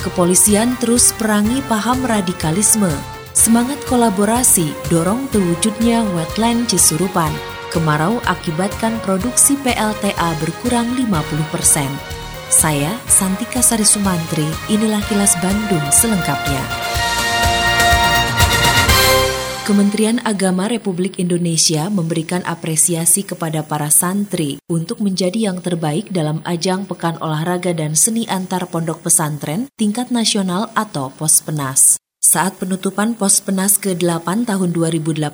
Kepolisian terus perangi paham radikalisme. Semangat kolaborasi dorong terwujudnya wetland Cisurupan. Kemarau akibatkan produksi PLTA berkurang 50 persen. Saya, Santika Sari Sumantri, inilah kilas Bandung selengkapnya. Kementerian Agama Republik Indonesia memberikan apresiasi kepada para santri untuk menjadi yang terbaik dalam ajang Pekan Olahraga dan Seni Antar Pondok Pesantren tingkat nasional atau POSPENAS. Saat penutupan pos penas ke-8 tahun 2018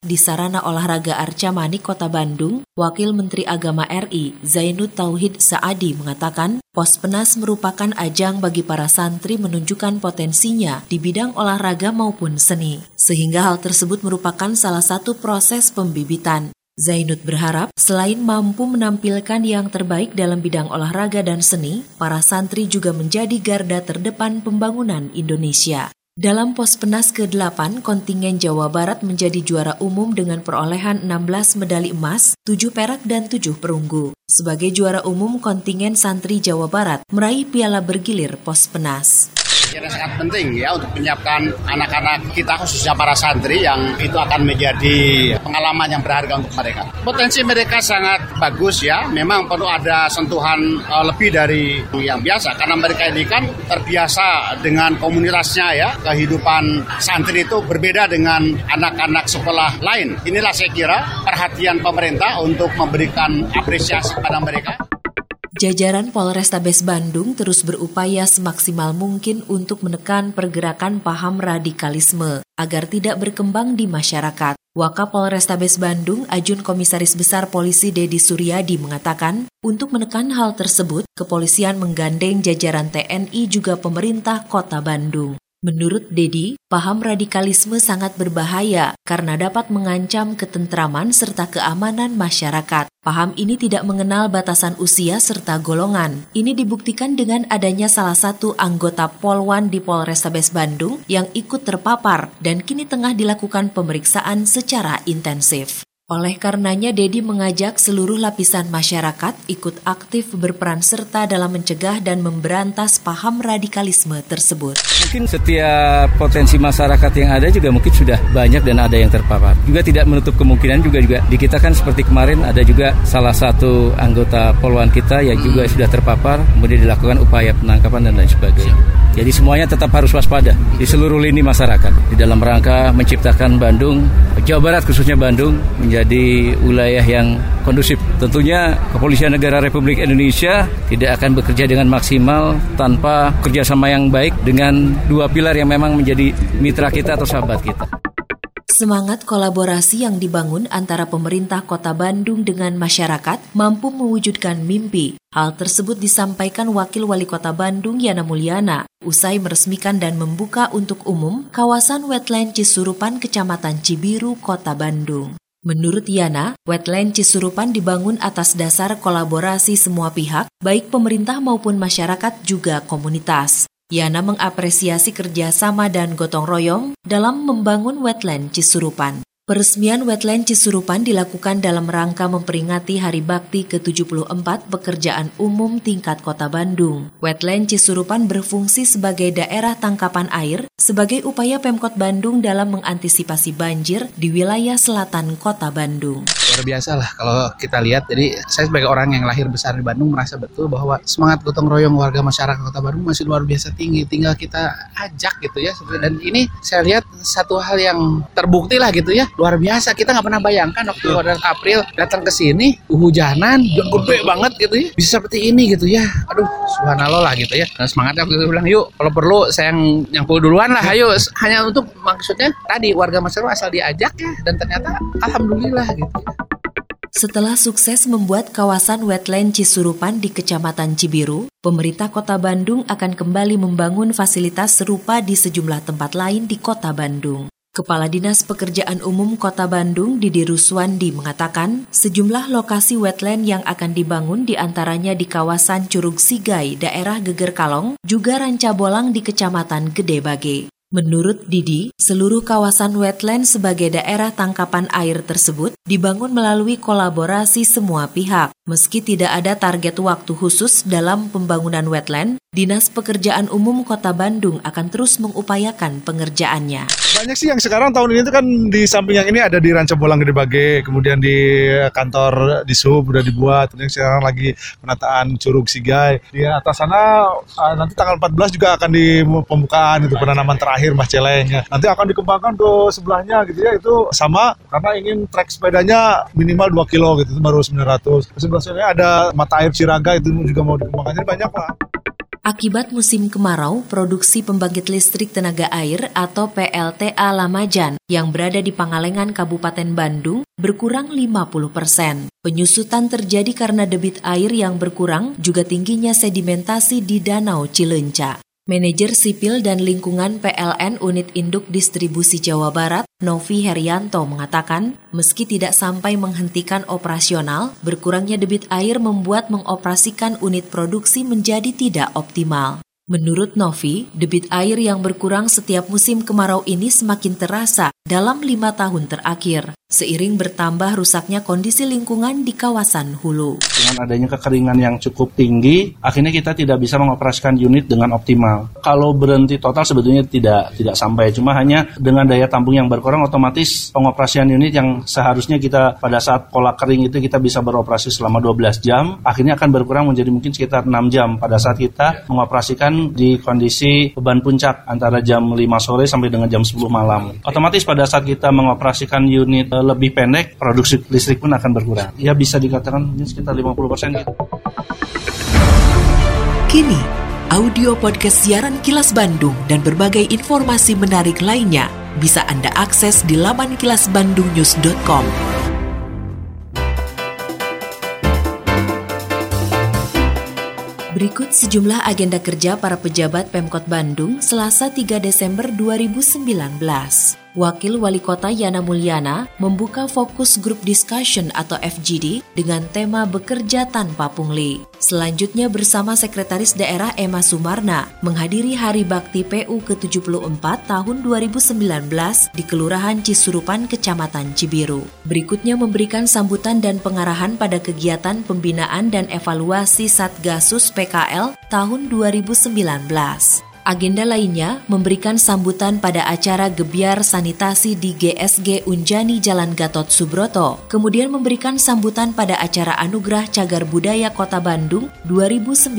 di Sarana Olahraga Arca Mani, Kota Bandung, Wakil Menteri Agama RI Zainud Tauhid Saadi mengatakan, pos penas merupakan ajang bagi para santri menunjukkan potensinya di bidang olahraga maupun seni, sehingga hal tersebut merupakan salah satu proses pembibitan. Zainud berharap selain mampu menampilkan yang terbaik dalam bidang olahraga dan seni, para santri juga menjadi garda terdepan pembangunan Indonesia. Dalam pos penas ke-8, kontingen Jawa Barat menjadi juara umum dengan perolehan 16 medali emas, 7 perak dan 7 perunggu. Sebagai juara umum, kontingen santri Jawa Barat meraih piala bergilir pos penas kira sangat penting ya untuk menyiapkan anak-anak kita khususnya para santri yang itu akan menjadi pengalaman yang berharga untuk mereka. Potensi mereka sangat bagus ya, memang perlu ada sentuhan uh, lebih dari yang biasa karena mereka ini kan terbiasa dengan komunitasnya ya, kehidupan santri itu berbeda dengan anak-anak sekolah lain. Inilah saya kira perhatian pemerintah untuk memberikan apresiasi pada mereka. Jajaran Polrestabes Bandung terus berupaya semaksimal mungkin untuk menekan pergerakan paham radikalisme agar tidak berkembang di masyarakat. Wakap Polrestabes Bandung, Ajun Komisaris Besar Polisi Dedi Suryadi mengatakan, untuk menekan hal tersebut, kepolisian menggandeng jajaran TNI juga pemerintah Kota Bandung. Menurut Dedi, paham radikalisme sangat berbahaya karena dapat mengancam ketentraman serta keamanan masyarakat. Paham ini tidak mengenal batasan usia serta golongan. Ini dibuktikan dengan adanya salah satu anggota Polwan di Polrestabes Bandung yang ikut terpapar dan kini tengah dilakukan pemeriksaan secara intensif. Oleh karenanya, Dedi mengajak seluruh lapisan masyarakat ikut aktif berperan serta dalam mencegah dan memberantas paham radikalisme tersebut. Mungkin setiap potensi masyarakat yang ada juga mungkin sudah banyak dan ada yang terpapar. Juga tidak menutup kemungkinan juga juga di kita kan seperti kemarin ada juga salah satu anggota poluan kita yang juga sudah terpapar, kemudian dilakukan upaya penangkapan dan lain sebagainya. Jadi semuanya tetap harus waspada di seluruh lini masyarakat di dalam rangka menciptakan Bandung, Jawa Barat khususnya Bandung menjadi wilayah yang kondusif. Tentunya Kepolisian Negara Republik Indonesia tidak akan bekerja dengan maksimal tanpa kerjasama yang baik dengan dua pilar yang memang menjadi mitra kita atau sahabat kita. Semangat kolaborasi yang dibangun antara pemerintah Kota Bandung dengan masyarakat mampu mewujudkan mimpi. Hal tersebut disampaikan Wakil Wali Kota Bandung Yana Mulyana usai meresmikan dan membuka untuk umum kawasan wetland Cisurupan Kecamatan Cibiru, Kota Bandung. Menurut Yana, wetland Cisurupan dibangun atas dasar kolaborasi semua pihak, baik pemerintah maupun masyarakat juga komunitas. Yana mengapresiasi kerjasama dan gotong royong dalam membangun wetland Cisurupan. Peresmian wetland Cisurupan dilakukan dalam rangka memperingati Hari Bakti ke-74 Pekerjaan Umum Tingkat Kota Bandung. Wetland Cisurupan berfungsi sebagai daerah tangkapan air sebagai upaya Pemkot Bandung dalam mengantisipasi banjir di wilayah selatan Kota Bandung luar biasa lah kalau kita lihat. Jadi saya sebagai orang yang lahir besar di Bandung merasa betul bahwa semangat gotong royong warga masyarakat Kota Bandung masih luar biasa tinggi. Tinggal kita ajak gitu ya. Dan ini saya lihat satu hal yang terbukti lah gitu ya. Luar biasa. Kita nggak pernah bayangkan waktu bulan April datang ke sini hujanan yang gede banget gitu ya. Bisa seperti ini gitu ya. Aduh, subhanallah lah gitu ya. Dan semangatnya waktu itu bilang yuk kalau perlu saya yang nyangkul duluan lah ayo hanya untuk maksudnya tadi warga masyarakat asal diajak ya dan ternyata alhamdulillah gitu ya. Setelah sukses membuat kawasan wetland Cisurupan di Kecamatan Cibiru, pemerintah Kota Bandung akan kembali membangun fasilitas serupa di sejumlah tempat lain di Kota Bandung. Kepala Dinas Pekerjaan Umum Kota Bandung Didi Ruswandi mengatakan sejumlah lokasi wetland yang akan dibangun di antaranya di kawasan Curug Sigai, daerah Geger Kalong, juga Ranca Bolang di Kecamatan Gede Bage. Menurut Didi, seluruh kawasan wetland sebagai daerah tangkapan air tersebut dibangun melalui kolaborasi semua pihak. Meski tidak ada target waktu khusus dalam pembangunan wetland, Dinas Pekerjaan Umum Kota Bandung akan terus mengupayakan pengerjaannya. Banyak sih yang sekarang tahun ini itu kan di samping yang ini ada di Ranca Bolang Gede Bage, kemudian di kantor di Sub udah dibuat, kemudian sekarang lagi penataan Curug Sigai. Di atas sana ah, nanti tanggal 14 juga akan di pembukaan itu penanaman terakhir Mas Celeng. Nanti akan dikembangkan ke sebelahnya gitu ya itu sama karena ingin trek sepedanya minimal 2 kilo gitu itu baru 900. Sebelah ada mata air Ciraga itu juga mau dikembangkan jadi banyak lah. Akibat musim kemarau, produksi pembangkit listrik tenaga air atau PLTA Lamajan yang berada di Pangalengan Kabupaten Bandung berkurang 50 persen. Penyusutan terjadi karena debit air yang berkurang juga tingginya sedimentasi di Danau Cilenca. Manajer Sipil dan Lingkungan PLN Unit Induk Distribusi Jawa Barat, Novi Herianto mengatakan, meski tidak sampai menghentikan operasional, berkurangnya debit air membuat mengoperasikan unit produksi menjadi tidak optimal. Menurut Novi, debit air yang berkurang setiap musim kemarau ini semakin terasa dalam lima tahun terakhir, seiring bertambah rusaknya kondisi lingkungan di kawasan hulu. Dengan adanya kekeringan yang cukup tinggi, akhirnya kita tidak bisa mengoperasikan unit dengan optimal. Kalau berhenti total sebetulnya tidak tidak sampai, cuma hanya dengan daya tampung yang berkurang, otomatis pengoperasian unit yang seharusnya kita pada saat pola kering itu kita bisa beroperasi selama 12 jam, akhirnya akan berkurang menjadi mungkin sekitar 6 jam pada saat kita mengoperasikan di kondisi beban puncak antara jam 5 sore sampai dengan jam 10 malam. Otomatis pada saat kita mengoperasikan unit eh, lebih pendek, produksi listrik pun akan berkurang. Ya bisa dikatakan sekitar 50 persen. Gitu. Kini, audio podcast siaran Kilas Bandung dan berbagai informasi menarik lainnya bisa Anda akses di laman kilasbandungnews.com. Berikut sejumlah agenda kerja para pejabat Pemkot Bandung Selasa 3 Desember 2019. Wakil Wali Kota Yana Mulyana membuka fokus group discussion atau FGD dengan tema bekerja tanpa pungli. Selanjutnya bersama Sekretaris Daerah Emma Sumarna menghadiri Hari Bakti PU ke-74 tahun 2019 di Kelurahan Cisurupan, Kecamatan Cibiru. Berikutnya memberikan sambutan dan pengarahan pada kegiatan pembinaan dan evaluasi Satgasus PKL tahun 2019. Agenda lainnya memberikan sambutan pada acara gebiar sanitasi di GSG Unjani Jalan Gatot Subroto, kemudian memberikan sambutan pada acara Anugerah Cagar Budaya Kota Bandung 2019.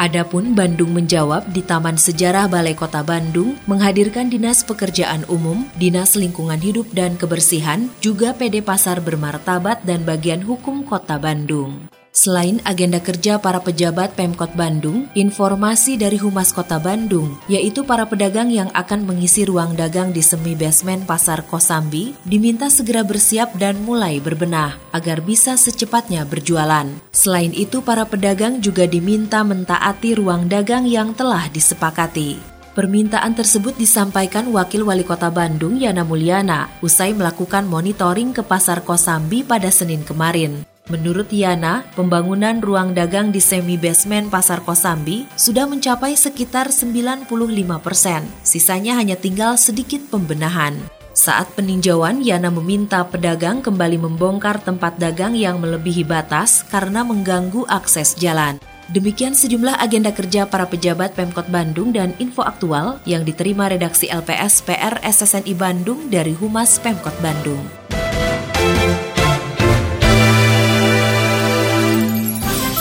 Adapun Bandung menjawab di Taman Sejarah Balai Kota Bandung menghadirkan Dinas Pekerjaan Umum, Dinas Lingkungan Hidup dan Kebersihan, juga PD Pasar Bermartabat dan Bagian Hukum Kota Bandung. Selain agenda kerja para pejabat Pemkot Bandung, informasi dari Humas Kota Bandung, yaitu para pedagang yang akan mengisi ruang dagang di semi basement Pasar Kosambi, diminta segera bersiap dan mulai berbenah agar bisa secepatnya berjualan. Selain itu, para pedagang juga diminta mentaati ruang dagang yang telah disepakati. Permintaan tersebut disampaikan Wakil Wali Kota Bandung Yana Mulyana usai melakukan monitoring ke Pasar Kosambi pada Senin kemarin. Menurut Yana, pembangunan ruang dagang di semi basement Pasar Kosambi sudah mencapai sekitar 95 persen. Sisanya hanya tinggal sedikit pembenahan. Saat peninjauan, Yana meminta pedagang kembali membongkar tempat dagang yang melebihi batas karena mengganggu akses jalan. Demikian sejumlah agenda kerja para pejabat Pemkot Bandung dan info aktual yang diterima redaksi LPS PR SSNI Bandung dari Humas Pemkot Bandung.